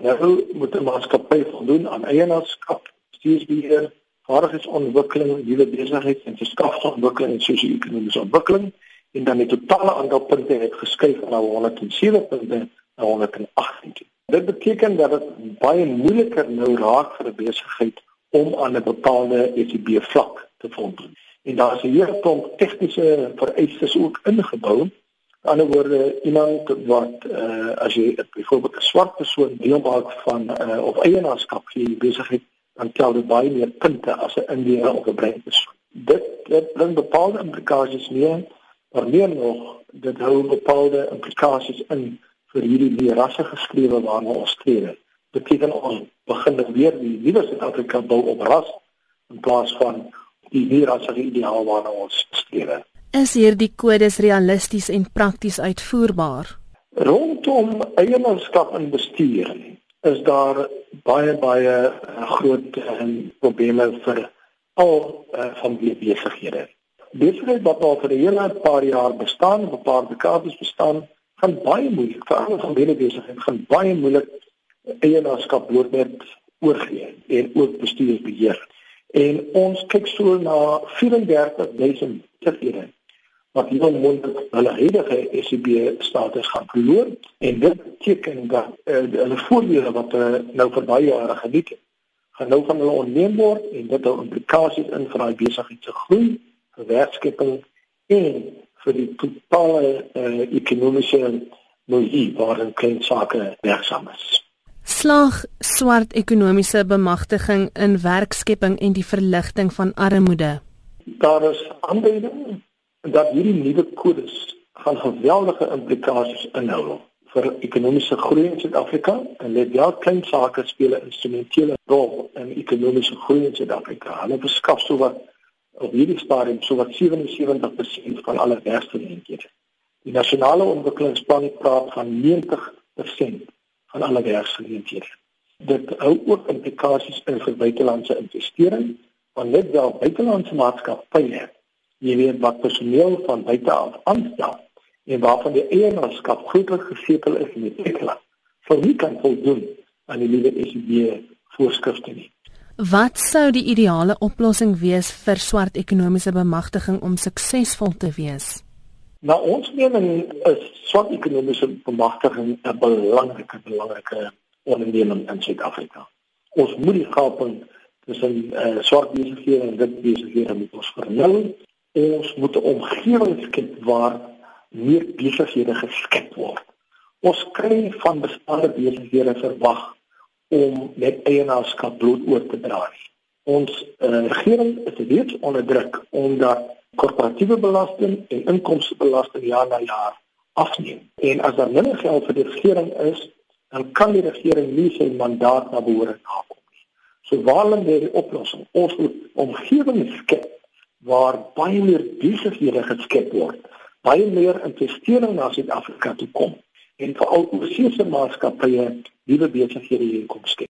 Nou moet 'n maatskappy voldoen aan eienaarskap, bestuursbeheer, vaardigheidsontwikkeling, nuwe besigheids- en verskafingsontwikkeling en sosio-ekonomiese ontwikkeling en dan die totale aantal punte het geskuif na 107 punte na 118. Dit beteken dat dit baie moeiliker nou raak vir 'n besigheid om aan 'n bepaalde ECB vlak te voldoen. En daar is 'n hele klomp tegniese vereistes ook ingebou Aan ander woorde iemand wat uh, as jy byvoorbeeld 'n swart persoon deel maak van uh, of eienaarskap die besigheid dan tel dit baie meer punte as 'n individu of 'n bruin persoon. Dit dit bring bepaalde implikasies mee, maar meer nog dit hou bepaalde implikasies in vir hierdie die rasse geskrewe waarna ons streef. Beteken ons begin weer die nuwe Suid-Afrika bou op ras in plaas van die nie rasse ideaal waarna ons streef. Is hierdie kodes realisties en prakties uitvoerbaar? Rondom eienaarskap en bestuur is daar baie baie eh, groot uh, probleme vir al uh, van die besighede. Besigheid wat al vir 'n hele paar jaar bestaan, 'n paar dekades bestaan, gaan baie moeilik vir al van die besigheid gaan baie moeilik eienaarskap doornet oorgee en ook bestuursbeheer. En ons kyk so na 34000 besighede wat heel moontlik hulle huidige SCB status gaan verloor en dit beteken dat uh, hulle voordele wat hulle uh, nou vir baie jare geniet het gaan nou van hulle onneem word en dit het implikasies in vir daai besigheid se groei, vir werkskeping en vir die totale uh, ekonomiese milieu waarin klein sake werksaam is. Slag swart ekonomiese bemagtiging in werkskeping en die verligting van armoede. Daar is aanduiding dat hierdie nuwe kodes gaan geweldige implikasies inhou vir ekonomiese groei in Suid-Afrika en dit ja klein sake speel 'n instrumentele rol in ekonomiese groei in Suid-Afrika. Hulle beskaf so wat op hierdie stadium so wat 77% van alle werksgeleenthede. Die nasionale ontwikkelingsplan praat van 90% van alle werksgeleenthede. Dit hou ook implikasies in vir buitelandse investering, want net wel buitelandse maatskappye jy weet wat personeel van buite af aanstel en waarvan die eienaarskap goedlik gesetel is in die tekla vir wie kan voldoen aan die nuwe ECB voorskrifte nie. Wat sou die ideale oplossing wees vir swart ekonomiese bemagtiging om suksesvol te wees? Na ons mening is swart ekonomiese bemagtiging 'n belangrike belangrike onderneming in Suid-Afrika. Ons moet die gaping tussen uh, swart besighede en wit besighede moet ons vernou ons moet 'n omgewing skep waar meer besighede geskep word. Ons kry van bestaande besighede verwag om net eienaarskap bloot oor te dra. Ons uh, regering is reeds onder druk omdat korporatiewe belasting en inkomstebelasting jaar na jaar afneem. En as daar minder geld vir die regering is, dan kan die regering nie sy mandaat na behoore nakom nie. So waar lê die oplossing? Ons moet omgewings skep waar baie meer besighede geskep word, baie meer investering na Suid-Afrika toe kom en veral oorseese maatskappye nuwe besighede hier kom skep.